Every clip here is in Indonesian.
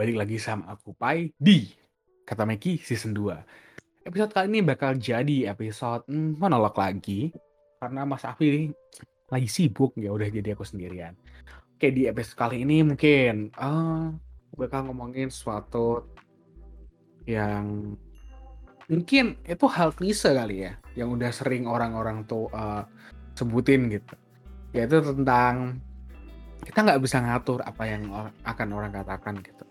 balik lagi sama aku Pai di Kata Meki Season 2 Episode kali ini bakal jadi episode hmm, monolog lagi. Karena Mas Afi lagi sibuk ya udah jadi aku sendirian. Oke di episode kali ini mungkin uh, bakal ngomongin sesuatu yang mungkin itu hal klise kali ya yang udah sering orang-orang tuh uh, sebutin gitu. Yaitu tentang kita nggak bisa ngatur apa yang akan orang katakan gitu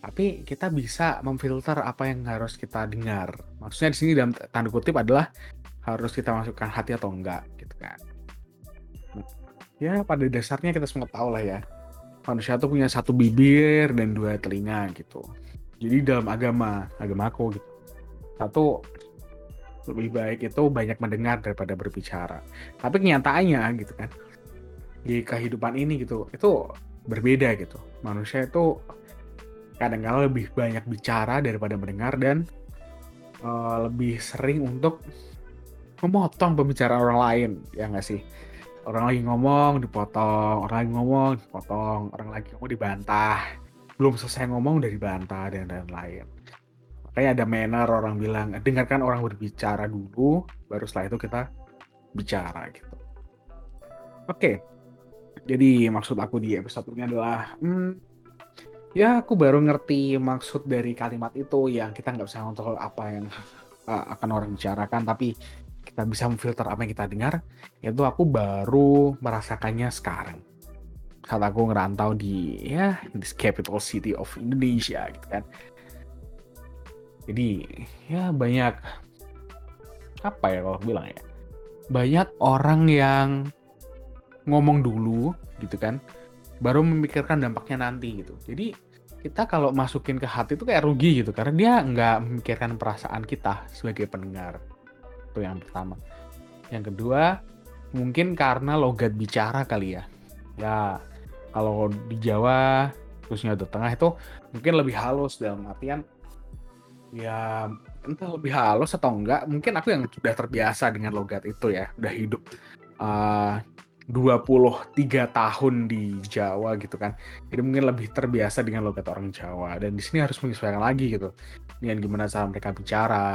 tapi kita bisa memfilter apa yang harus kita dengar. Maksudnya di sini dalam tanda kutip adalah harus kita masukkan hati atau enggak gitu kan. Ya pada dasarnya kita semua tahu lah ya. Manusia tuh punya satu bibir dan dua telinga gitu. Jadi dalam agama, agama aku gitu. Satu lebih baik itu banyak mendengar daripada berbicara. Tapi kenyataannya gitu kan. Di kehidupan ini gitu, itu berbeda gitu. Manusia itu kadang-kadang lebih banyak bicara daripada mendengar dan uh, lebih sering untuk memotong pembicaraan orang lain ya nggak sih? Orang lagi ngomong dipotong orang lagi ngomong dipotong orang lagi ngomong dibantah. Belum selesai ngomong udah dibantah dan lain-lain. Makanya ada manner orang bilang dengarkan orang berbicara dulu baru setelah itu kita bicara gitu. Oke. Jadi maksud aku di episode ini adalah hmm, Ya, aku baru ngerti maksud dari kalimat itu yang kita nggak bisa ngontrol apa yang uh, akan orang bicarakan, tapi kita bisa memfilter apa yang kita dengar. Itu aku baru merasakannya sekarang. Saat aku ngerantau di ya this capital city of Indonesia gitu kan. Jadi ya banyak apa ya kalau bilang ya banyak orang yang ngomong dulu gitu kan baru memikirkan dampaknya nanti gitu. Jadi kita kalau masukin ke hati itu kayak rugi gitu karena dia nggak memikirkan perasaan kita sebagai pendengar. Itu yang pertama. Yang kedua, mungkin karena logat bicara kali ya. Ya, kalau di Jawa khususnya di tengah itu mungkin lebih halus dalam artian ya entah lebih halus atau enggak mungkin aku yang sudah terbiasa dengan logat itu ya udah hidup uh, 23 tahun di Jawa gitu kan. Jadi mungkin lebih terbiasa dengan logat orang Jawa dan di sini harus menyesuaikan lagi gitu. Dengan gimana cara mereka bicara,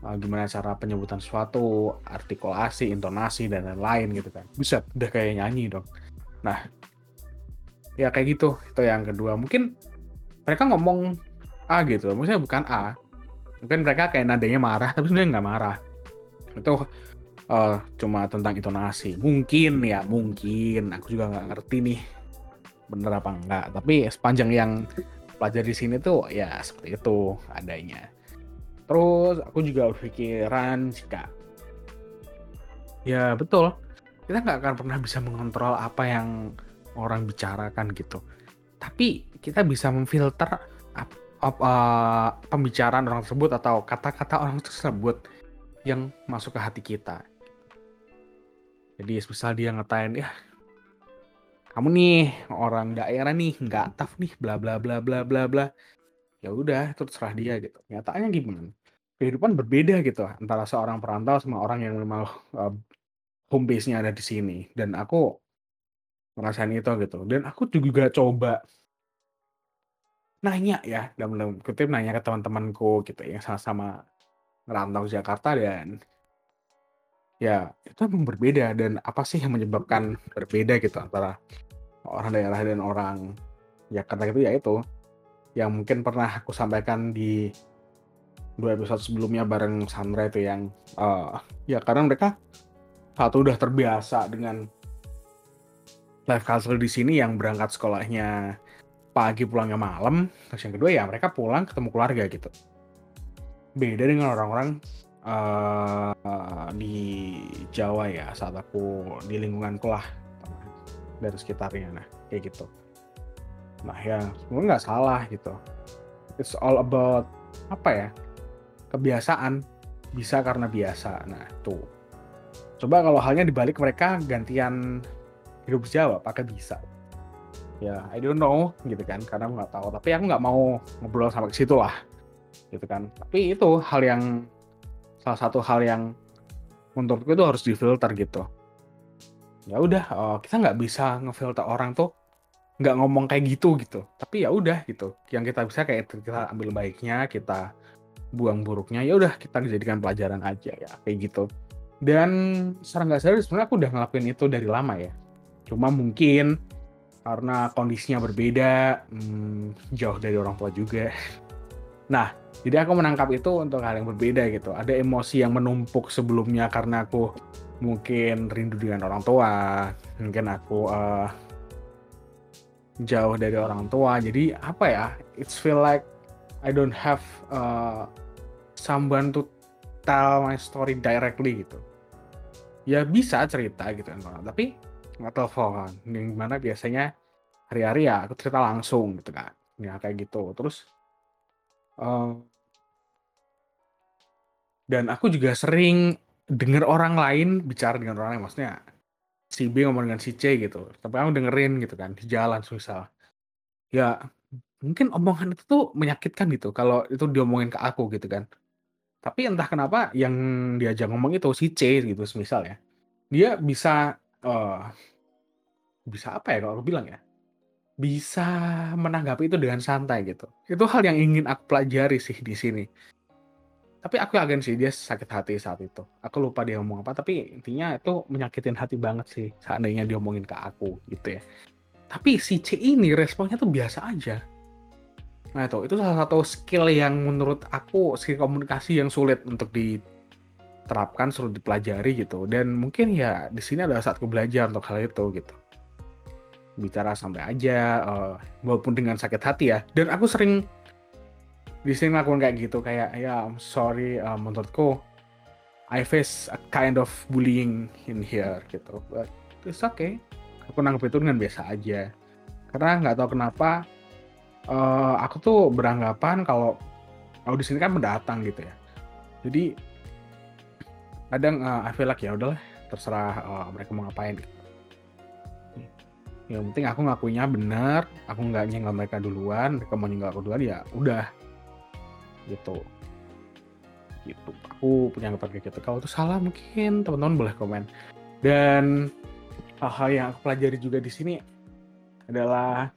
eh, gimana cara penyebutan sesuatu, artikulasi, intonasi dan lain-lain gitu kan. Bisa udah kayak nyanyi dong. Nah, ya kayak gitu. Itu yang kedua. Mungkin mereka ngomong A gitu. Maksudnya bukan A. Mungkin mereka kayak nadanya marah tapi sebenarnya nggak marah. Itu uh, cuma tentang intonasi. Mungkin ya, mungkin. Aku juga nggak ngerti nih bener apa enggak. Tapi sepanjang yang pelajari di sini tuh ya seperti itu adanya. Terus aku juga berpikiran jika ya betul kita nggak akan pernah bisa mengontrol apa yang orang bicarakan gitu. Tapi kita bisa memfilter up, uh, pembicaraan orang tersebut atau kata-kata orang tersebut yang masuk ke hati kita. Jadi misal dia ngatain ya kamu nih orang daerah nih nggak tough nih bla bla bla bla bla bla. Ya udah itu terserah dia gitu. Nyatanya gimana? Kehidupan berbeda gitu antara seorang perantau sama orang yang memang uh, home base-nya ada di sini. Dan aku ngerasain itu gitu. Dan aku juga coba nanya ya dalam dalam kutip nanya ke teman-temanku gitu yang sama-sama ngerantau Jakarta dan Ya, itu emang berbeda dan apa sih yang menyebabkan berbeda gitu antara orang daerah dan orang Jakarta itu ya itu yang mungkin pernah aku sampaikan di dua episode sebelumnya bareng Sandra itu yang uh, ya karena mereka satu udah terbiasa dengan life culture di sini yang berangkat sekolahnya pagi pulangnya malam terus yang kedua ya mereka pulang ketemu keluarga gitu. Beda dengan orang-orang uh, di Jawa ya saat aku di lingkunganku lah dari sekitarnya. Nah kayak gitu. Nah ya sebenarnya nggak salah gitu. It's all about apa ya kebiasaan. Bisa karena biasa. Nah tuh. Coba kalau halnya dibalik mereka gantian hidup Jawa pakai bisa. Ya I don't know gitu kan. Karena nggak tahu. Tapi aku nggak mau ngobrol sampai ke situ lah gitu kan. Tapi itu hal yang salah satu hal yang menurutku itu harus difilter gitu. Ya udah uh, kita nggak bisa ngefilter orang tuh nggak ngomong kayak gitu gitu. Tapi ya udah gitu. Yang kita bisa kayak kita ambil baiknya kita buang buruknya ya udah kita jadikan pelajaran aja ya kayak gitu. Dan secara nggak sadar sebenarnya aku udah ngelakuin itu dari lama ya. Cuma mungkin karena kondisinya berbeda hmm, jauh dari orang tua juga. Nah jadi aku menangkap itu untuk hal yang berbeda gitu. Ada emosi yang menumpuk sebelumnya karena aku mungkin rindu dengan orang tua mungkin aku uh, jauh dari orang tua. Jadi apa ya it's feel like I don't have uh, someone to tell my story directly gitu. Ya bisa cerita gitu kan tapi nggak telepon. Yang gimana biasanya hari-hari ya aku cerita langsung gitu kan. Ya kayak gitu. Terus uh, dan aku juga sering dengar orang lain bicara dengan orang lain maksudnya si B ngomong dengan si C gitu. Tapi aku dengerin gitu kan di jalan susah ya mungkin omongan itu tuh menyakitkan gitu kalau itu diomongin ke aku gitu kan. Tapi entah kenapa yang diajak ngomong itu si C gitu misal ya. Dia bisa uh, bisa apa ya kalau aku bilang ya? Bisa menanggapi itu dengan santai gitu. Itu hal yang ingin aku pelajari sih di sini tapi aku yakin sih dia sakit hati saat itu. Aku lupa dia ngomong apa, tapi intinya itu menyakitin hati banget sih seandainya dia ngomongin ke aku gitu ya. Tapi si C ini responnya tuh biasa aja. Nah itu, itu salah satu skill yang menurut aku skill komunikasi yang sulit untuk diterapkan, sulit dipelajari gitu. Dan mungkin ya di sini adalah saat aku belajar untuk hal itu gitu. Bicara sampai aja, uh, walaupun dengan sakit hati ya. Dan aku sering di sini ngelakuin kayak gitu kayak ya I'm sorry uh, menurutku I face a kind of bullying in here gitu. But it's okay. Aku nanggep itu dengan biasa aja. Karena nggak tahu kenapa uh, aku tuh beranggapan kalau aku di sini kan mendatang gitu ya. Jadi kadang uh, I feel like ya udahlah terserah uh, mereka mau ngapain. Gitu. yang penting aku ngakuinya benar aku nggak nyenggol mereka duluan mereka mau nyenggol aku duluan ya udah gitu. Gitu. Aku punya anggapan kayak gitu. Kalau itu salah mungkin teman-teman boleh komen. Dan hal-hal yang aku pelajari juga di sini adalah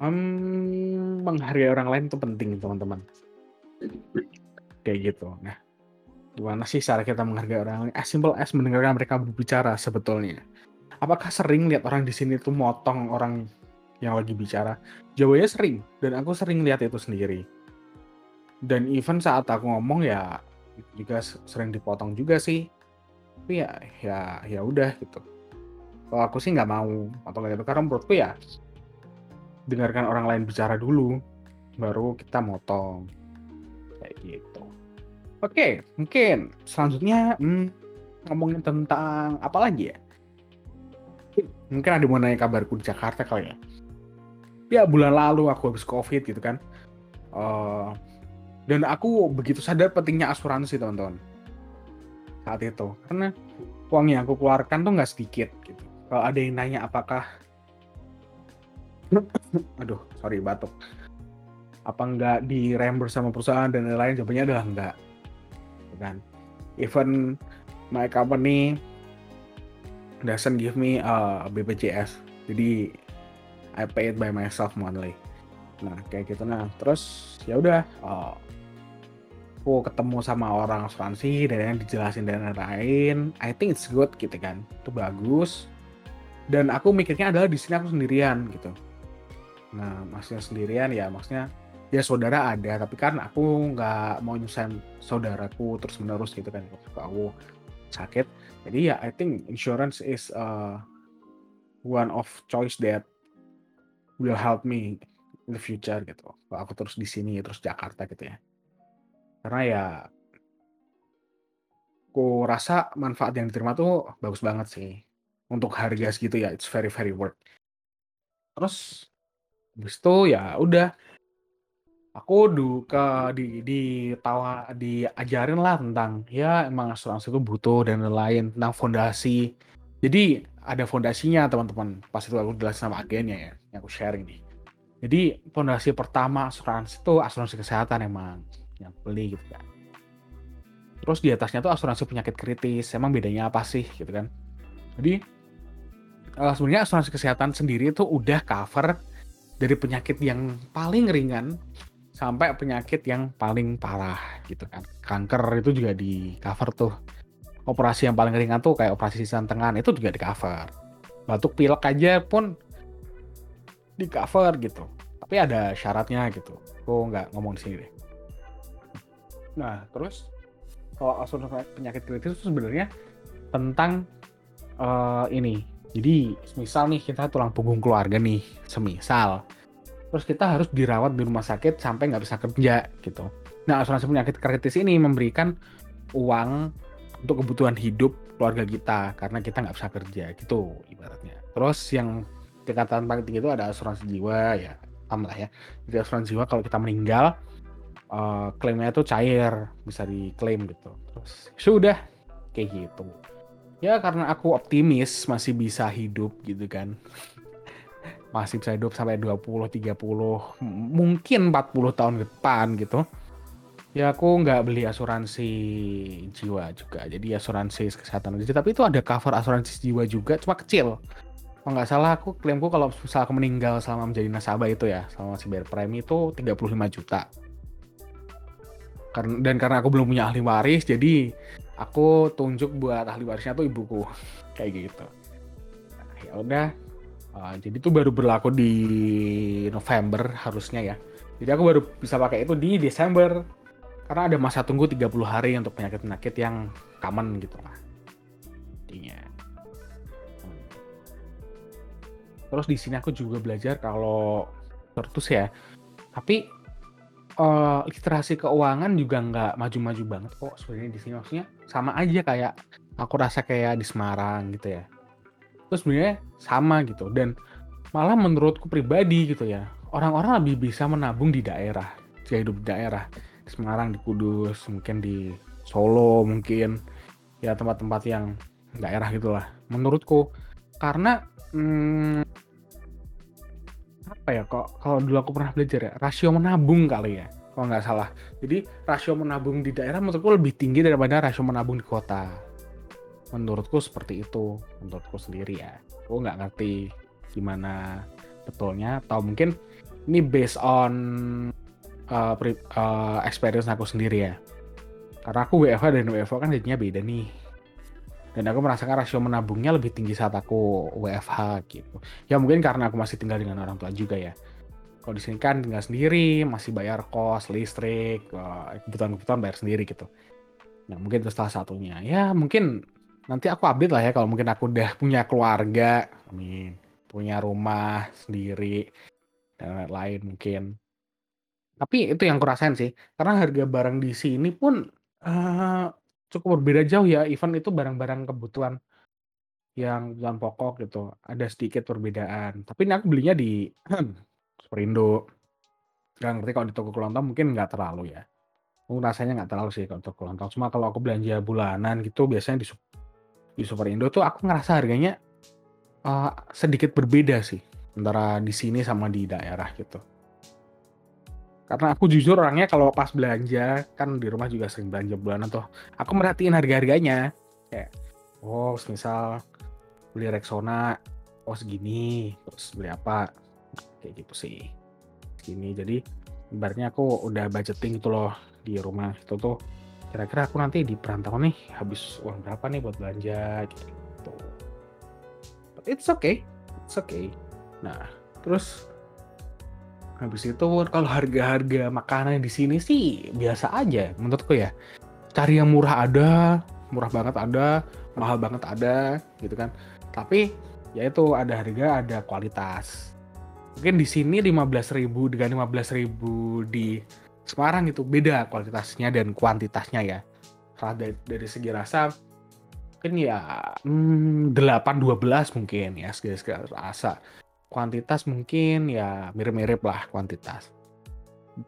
um, menghargai orang lain itu penting teman-teman. Kayak gitu. Nah gimana sih cara kita menghargai orang lain? As simple as mendengarkan mereka berbicara sebetulnya. Apakah sering lihat orang di sini tuh motong orang yang lagi bicara. Jawabannya sering, dan aku sering lihat itu sendiri. Dan even saat aku ngomong ya juga sering dipotong juga sih. Tapi ya ya ya udah gitu. Kalau aku sih nggak mau potong kayak gitu karena menurutku ya dengarkan orang lain bicara dulu, baru kita motong kayak gitu. Oke, mungkin selanjutnya hmm, ngomongin tentang apa lagi ya? Mungkin ada mau nanya kabarku di Jakarta kali ya ya bulan lalu aku habis covid gitu kan. Uh, dan aku begitu sadar pentingnya asuransi teman-teman. Saat itu. Karena uang yang aku keluarkan tuh nggak sedikit gitu. Kalau ada yang nanya apakah aduh sorry batuk. Apa enggak di reimburse sama perusahaan dan lain-lain? Jawabannya adalah enggak gitu kan. Even my company doesn't give me uh, BPJS jadi I pay it by myself monthly. Nah kayak gitu. Nah terus ya udah uh, aku ketemu sama orang asuransi dan yang dijelasin dan lain-lain I think it's good gitu kan. Itu bagus. Dan aku mikirnya adalah di sini aku sendirian gitu. Nah maksudnya sendirian ya maksudnya ya saudara ada tapi kan aku nggak mau nyusahin saudaraku terus menerus gitu kan. Waktu aku sakit. Jadi ya I think insurance is uh, one of choice that will help me in the future gitu. Kalau aku terus di sini terus Jakarta gitu ya. Karena ya aku rasa manfaat yang diterima tuh bagus banget sih. Untuk harga segitu ya it's very very worth. Terus habis itu ya udah aku du ke di di tawa diajarin lah tentang ya emang asuransi itu butuh dan lain-lain tentang fondasi. Jadi ada fondasinya teman-teman. Pas itu aku jelasin sama agennya ya, yang aku sharing nih. Jadi fondasi pertama asuransi itu asuransi kesehatan emang yang beli gitu kan. Terus di atasnya tuh asuransi penyakit kritis. Emang bedanya apa sih gitu kan? Jadi uh, sebenarnya asuransi kesehatan sendiri itu udah cover dari penyakit yang paling ringan sampai penyakit yang paling parah gitu kan. Kanker itu juga di cover tuh. Operasi yang paling ringan tuh kayak operasi sisian tengan itu juga di cover. Batuk pilek aja pun di cover gitu. Tapi ada syaratnya gitu. Gue nggak ngomong di sini deh. Nah, terus kalau asuransi penyakit kritis itu sebenarnya tentang uh, ini. Jadi, misal nih kita tulang punggung keluarga nih, semisal. Terus kita harus dirawat di rumah sakit sampai nggak bisa kerja gitu. Nah, asuransi penyakit kritis ini memberikan uang untuk kebutuhan hidup keluarga kita karena kita nggak bisa kerja gitu ibaratnya. Terus yang tingkatan paling tinggi itu ada asuransi jiwa ya sama lah ya. Jadi asuransi jiwa kalau kita meninggal uh, klaimnya itu cair bisa diklaim gitu. Terus sudah kayak gitu. Ya karena aku optimis masih bisa hidup gitu kan. masih bisa hidup sampai 20, 30, mungkin 40 tahun depan gitu Ya aku nggak beli asuransi jiwa juga, jadi asuransi kesehatan aja. Tapi itu ada cover asuransi jiwa juga, cuma kecil. Kalau nggak salah aku klaimku kalau misal aku meninggal selama menjadi nasabah itu ya, selama masih bayar premi itu 35 juta. Karena, dan karena aku belum punya ahli waris, jadi aku tunjuk buat ahli warisnya tuh ibuku. Kayak gitu. Nah, ya udah, uh, jadi itu baru berlaku di November harusnya ya. Jadi aku baru bisa pakai itu di Desember karena ada masa tunggu 30 hari untuk penyakit-penyakit yang common gitu lah. Intinya. Terus di sini aku juga belajar kalau terus ya. Tapi uh, literasi keuangan juga nggak maju-maju banget kok sebenarnya di sini maksudnya sama aja kayak aku rasa kayak di Semarang gitu ya. Terus sebenarnya sama gitu dan malah menurutku pribadi gitu ya orang-orang lebih bisa menabung di daerah, jika hidup di daerah di Semarang di Kudus mungkin di Solo mungkin ya tempat-tempat yang daerah gitulah menurutku. Karena hmm, apa ya kok kalau dulu aku pernah belajar ya rasio menabung kali ya kalau nggak salah. Jadi rasio menabung di daerah menurutku lebih tinggi daripada rasio menabung di kota. Menurutku seperti itu menurutku sendiri ya. Aku nggak ngerti gimana betulnya atau mungkin ini based on uh, uh, experience aku sendiri ya. Karena aku WFH dan WFO kan jadinya beda nih. Dan aku merasakan rasio menabungnya lebih tinggi saat aku WFH gitu. Ya mungkin karena aku masih tinggal dengan orang tua juga ya. Kalau di sini kan tinggal sendiri, masih bayar kos, listrik, kebutuhan-kebutuhan bayar sendiri gitu. Nah mungkin itu salah satunya. Ya mungkin nanti aku update lah ya kalau mungkin aku udah punya keluarga, amin, punya rumah sendiri dan lain-lain mungkin tapi itu yang kurasain sih, karena harga barang di sini pun, uh, cukup berbeda jauh ya, even itu barang-barang kebutuhan yang kebutuhan pokok gitu, ada sedikit perbedaan. Tapi ini aku belinya di Superindo. Nggak ngerti kalau di toko kelontong mungkin nggak terlalu ya. Aku rasanya nggak terlalu sih kalau toko kelontong, cuma kalau aku belanja bulanan gitu biasanya di di Superindo tuh aku ngerasa harganya, uh, sedikit berbeda sih, antara di sini sama di daerah gitu. Karena aku jujur orangnya kalau pas belanja, kan di rumah juga sering belanja bulanan tuh, aku merhatiin harga-harganya. Kayak, oh misal beli Rexona, oh segini, terus beli apa, kayak gitu sih. Segini, jadi ibaratnya aku udah budgeting gitu loh di rumah itu tuh kira-kira aku nanti di perantauan nih habis uang berapa nih buat belanja gitu. But it's okay, it's okay. Nah, terus Habis itu kalau harga-harga makanan di sini sih biasa aja menurutku ya. Cari yang murah ada, murah banget ada, mahal banget ada gitu kan. Tapi ya itu ada harga, ada kualitas. Mungkin di sini 15.000 dengan 15.000 di Semarang itu beda kualitasnya dan kuantitasnya ya. Dari, dari segi rasa mungkin ya hmm, 8 12 mungkin ya segi rasa kuantitas mungkin ya mirip-mirip lah kuantitas.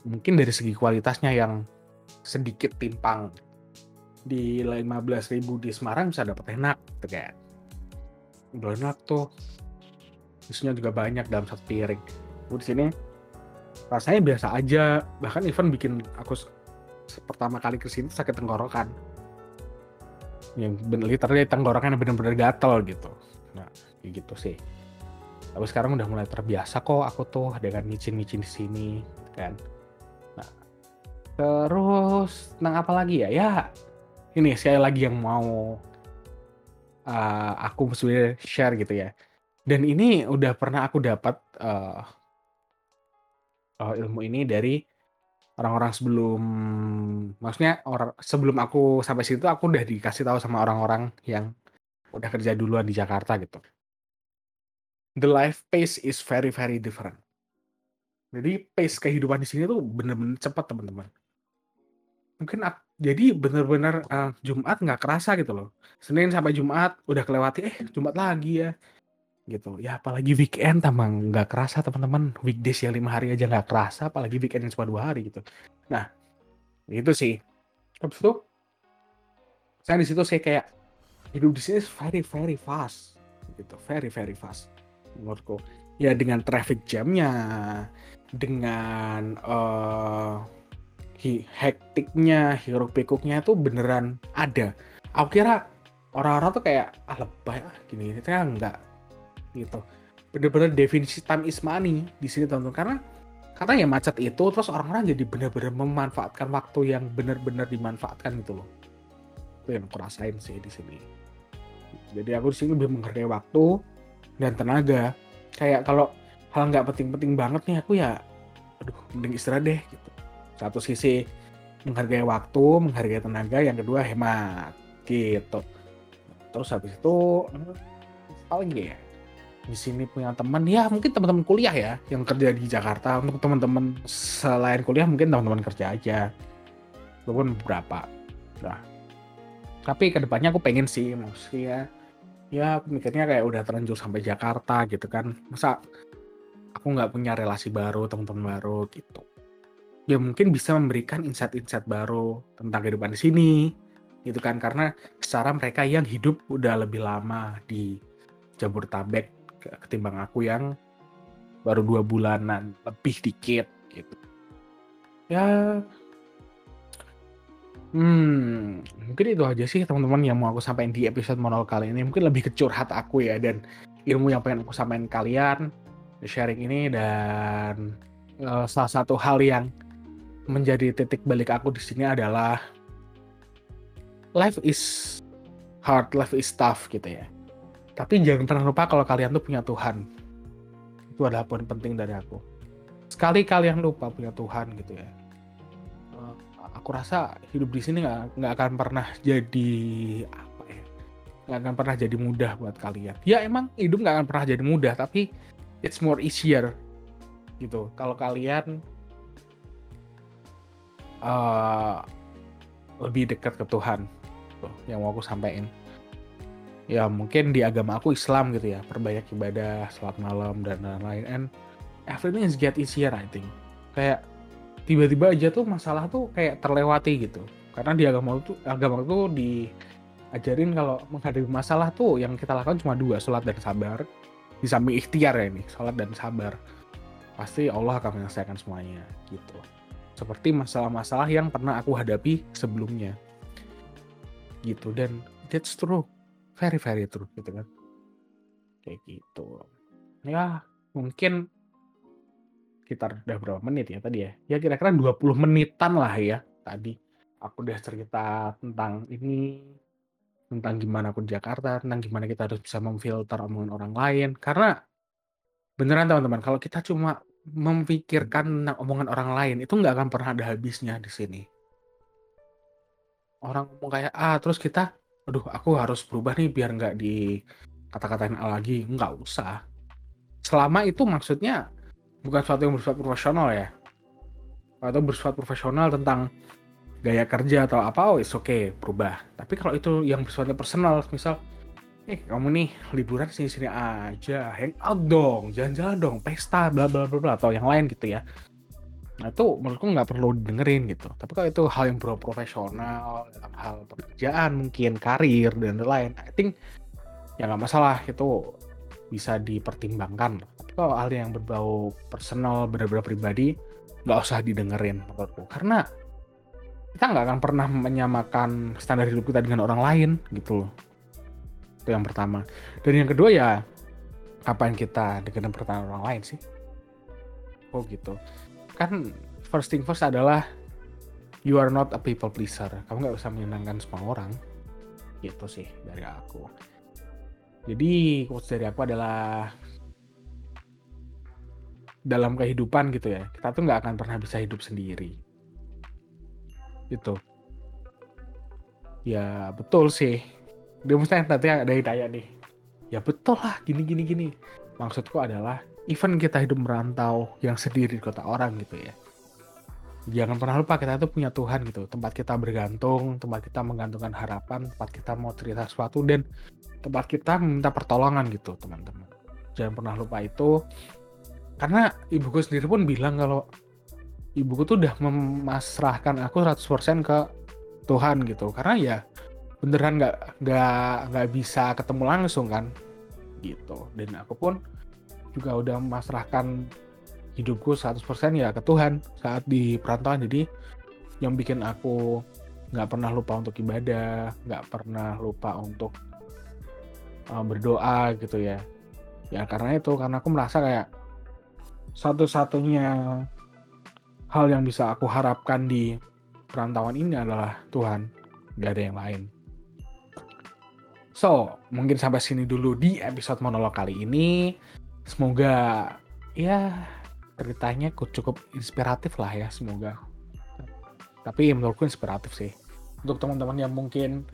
Mungkin dari segi kualitasnya yang sedikit timpang. Di 15.000 di Semarang bisa dapat enak gitu. Udah enak tuh. Isinya juga banyak dalam satu piring. Di sini rasanya biasa aja. Bahkan even bikin aku pertama kali ke sini sakit tenggorokan. Yang bener literally tenggorokan bener-bener gatel gitu. Nah, gitu sih tapi sekarang udah mulai terbiasa kok aku tuh dengan micin-micin di sini kan? Nah terus tentang apa lagi ya? Ya ini sekali lagi yang mau uh, aku sebenarnya share gitu ya. Dan ini udah pernah aku dapat uh, uh, ilmu ini dari orang-orang sebelum maksudnya orang sebelum aku sampai situ aku udah dikasih tahu sama orang-orang yang udah kerja duluan di Jakarta gitu. The life pace is very very different. Jadi pace kehidupan di sini tuh bener-bener cepat teman-teman. Mungkin jadi bener-bener uh, Jumat nggak kerasa gitu loh. Senin sampai Jumat udah kelewati, eh Jumat lagi ya gitu ya apalagi weekend tamang nggak kerasa teman-teman weekdays yang lima hari aja nggak kerasa apalagi weekend yang cuma dua hari gitu nah itu sih habis itu saya di situ saya kayak hidup di sini very very fast gitu very very fast menurutku. Ya dengan traffic jamnya dengan uh, hektiknya hiruk pikuknya itu beneran ada. Aku kira orang-orang tuh kayak ah lebay ah gini ternyata enggak gitu. Bener-bener definisi time is money di sini teman-teman karena karena ya macet itu terus orang-orang jadi bener-bener memanfaatkan waktu yang bener-bener dimanfaatkan gitu loh. Itu yang aku rasain sih di sini. Jadi aku di sini lebih menghargai waktu dan tenaga. Kayak kalau hal nggak penting-penting banget nih aku ya aduh mending istirahat deh gitu. Satu sisi menghargai waktu menghargai tenaga yang kedua hemat gitu. Terus habis itu lagi ya di sini punya teman ya mungkin teman-teman kuliah ya yang kerja di Jakarta. Untuk teman-teman selain kuliah mungkin teman-teman kerja aja. Walaupun beberapa nah tapi ke depannya aku pengen sih maksudnya ya aku mikirnya kayak udah terlanjur sampai Jakarta gitu kan. Masa aku nggak punya relasi baru teman-teman baru gitu. Ya mungkin bisa memberikan insight-insight baru tentang kehidupan di sini gitu kan. Karena secara mereka yang hidup udah lebih lama di Jabodetabek ketimbang aku yang baru dua bulanan lebih dikit gitu. Ya hmm mungkin itu aja sih teman-teman yang mau aku sampaikan di episode monolog kali ini mungkin lebih kecurhat aku ya dan ilmu yang pengen aku sampaikan kalian sharing ini dan uh, salah satu hal yang menjadi titik balik aku di sini adalah life is hard, life is tough gitu ya. Tapi jangan pernah lupa kalau kalian tuh punya Tuhan. Itu adalah poin penting dari aku. Sekali kalian lupa punya Tuhan gitu ya. Aku rasa hidup di sini nggak akan pernah jadi apa ya? Nggak akan pernah jadi mudah buat kalian. Ya emang hidup nggak akan pernah jadi mudah, tapi it's more easier gitu. Kalau kalian uh, lebih dekat ke Tuhan, tuh, yang mau aku sampaikan ya mungkin di agama aku Islam gitu ya perbanyak ibadah salat malam dan lain-lain and everything is get easier I think kayak tiba-tiba aja tuh masalah tuh kayak terlewati gitu. Karena di agama itu agama itu diajarin kalau menghadapi masalah tuh yang kita lakukan cuma dua sholat dan sabar. Di samping ikhtiar ya ini sholat dan sabar. Pasti Allah akan menyelesaikan semuanya gitu. Seperti masalah-masalah yang pernah aku hadapi sebelumnya. Gitu dan that's true. Very very true gitu kan. Kayak gitu. Ya mungkin sekitar udah berapa menit ya tadi ya? Ya kira-kira 20 menitan lah ya tadi. Aku udah cerita tentang ini tentang gimana aku di Jakarta tentang gimana kita harus bisa memfilter omongan orang lain. Karena beneran teman-teman kalau kita cuma memikirkan tentang omongan orang lain itu nggak akan pernah ada habisnya di sini. Orang ngomong kayak ah terus kita aduh aku harus berubah nih biar nggak di kata-katain lagi. Nggak usah. Selama itu maksudnya bukan sesuatu yang bersifat profesional ya. Atau bersifat profesional tentang gaya kerja atau apa oh oke okay, berubah. Tapi kalau itu yang bersifat personal misal eh kamu nih liburan sini sini aja hang out dong jalan-jalan dong pesta bla bla bla atau yang lain gitu ya. Nah itu menurutku nggak perlu dengerin gitu. Tapi kalau itu hal yang profesional, dalam hal pekerjaan mungkin, karir, dan lain-lain, I think ya nggak masalah itu bisa dipertimbangkan. Kalau hal yang berbau personal, benar-benar pribadi, nggak usah didengerin menurutku. Karena kita nggak akan pernah menyamakan standar hidup kita dengan orang lain gitu loh. Itu yang pertama. Dan yang kedua ya, kapan kita dengan pertanyaan orang lain sih oh gitu kan first thing first adalah you are not a people pleaser kamu nggak bisa menyenangkan semua orang gitu sih dari aku jadi quotes dari aku adalah dalam kehidupan gitu ya kita tuh nggak akan pernah bisa hidup sendiri. Gitu. Ya betul sih. Dia mesti nanti ada yang nih. Ya betul lah gini gini gini. Maksudku adalah even kita hidup merantau yang sendiri di kota orang gitu ya jangan pernah lupa kita itu punya Tuhan gitu. Tempat kita bergantung tempat kita menggantungkan harapan tempat kita mau cerita sesuatu dan tempat kita minta pertolongan gitu teman-teman. Jangan pernah lupa itu. Karena ibuku sendiri pun bilang kalau ibuku tuh udah memasrahkan aku 100% ke Tuhan gitu. Karena ya beneran nggak nggak nggak bisa ketemu langsung kan gitu. Dan aku pun juga udah memasrahkan hidupku 100% ya ke Tuhan saat di perantauan. Jadi yang bikin aku nggak pernah lupa untuk ibadah nggak pernah lupa untuk uh, berdoa gitu ya. Ya karena itu karena aku merasa kayak satu-satunya hal yang bisa aku harapkan di perantauan ini adalah Tuhan. Gak ada yang lain. So, mungkin sampai sini dulu di episode monolog kali ini. Semoga ya ceritanya cukup inspiratif lah ya, semoga. Tapi menurutku inspiratif sih. Untuk teman-teman yang mungkin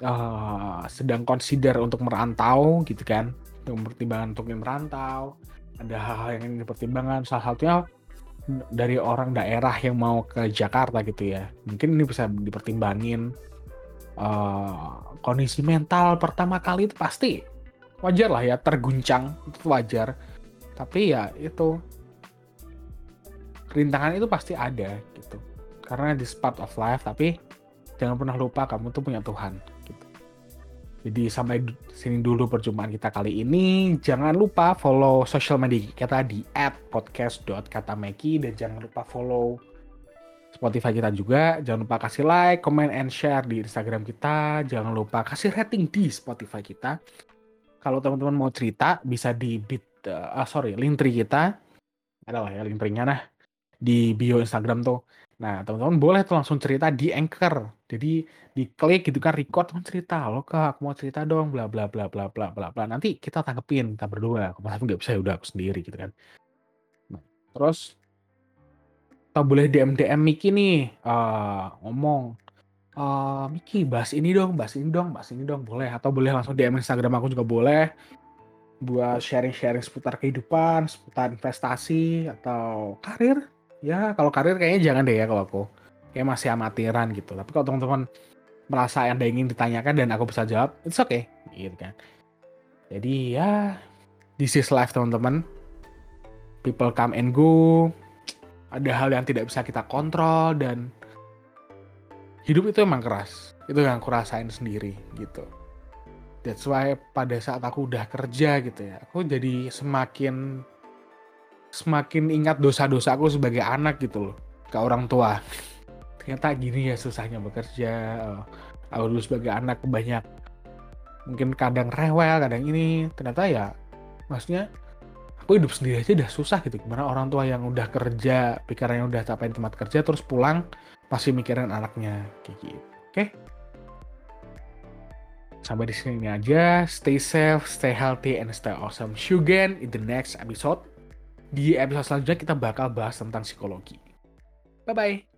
uh, sedang consider untuk merantau gitu kan, untuk pertimbangan untuk merantau, ada hal-hal yang dipertimbangkan. Salah satunya dari orang daerah yang mau ke Jakarta gitu ya. Mungkin ini bisa dipertimbangin uh, kondisi mental pertama kali itu pasti wajar lah ya terguncang itu wajar tapi ya itu rintangan itu pasti ada gitu karena di part of life tapi jangan pernah lupa kamu tuh punya Tuhan gitu jadi sampai sini dulu perjumpaan kita kali ini jangan lupa follow social media kita di @podcast.katameki dan jangan lupa follow Spotify kita juga. Jangan lupa kasih like, comment, and share di Instagram kita. Jangan lupa kasih rating di Spotify kita. Kalau teman-teman mau cerita, bisa di bit, uh, ah, sorry, tree kita. Adalah ya link tree-nya nah. Di bio Instagram tuh. Nah, teman-teman boleh tuh langsung cerita di Anchor. Jadi diklik gitu kan record teman cerita, lo kak, aku mau cerita dong, bla bla bla bla bla bla bla. Nanti kita tanggepin, kita berdua. Kalau nggak bisa ya udah aku sendiri gitu kan. Nah, terus atau boleh DM DM Miki nih uh, ngomong uh, Miki bahas ini dong bahas ini dong bahas ini dong boleh atau boleh langsung DM Instagram aku juga boleh buat sharing-sharing seputar kehidupan seputar investasi atau karir ya kalau karir kayaknya jangan deh ya kalau aku. Kayak masih amatiran gitu. Tapi kalau teman-teman merasa ada ingin ditanyakan dan aku bisa jawab it's okay gitu kan. Jadi ya this is life teman-teman. People come and go. Ada hal yang tidak bisa kita kontrol dan hidup itu emang keras. Itu yang aku rasain sendiri gitu. That's why pada saat aku udah kerja gitu ya aku jadi semakin semakin ingat dosa-dosa aku sebagai anak gitu loh ke orang tua. Ternyata gini ya susahnya bekerja uh, aku dulu sebagai anak banyak mungkin kadang rewel kadang ini. Ternyata ya maksudnya aku hidup sendiri aja udah susah gitu. Gimana orang tua yang udah kerja pikirannya udah capai tempat kerja terus pulang masih mikirin anaknya. Kayak gitu. Oke? Okay? sampai di sini aja. Stay safe stay healthy and stay awesome. See you again in the next episode di episode selanjutnya kita bakal bahas tentang psikologi. Bye bye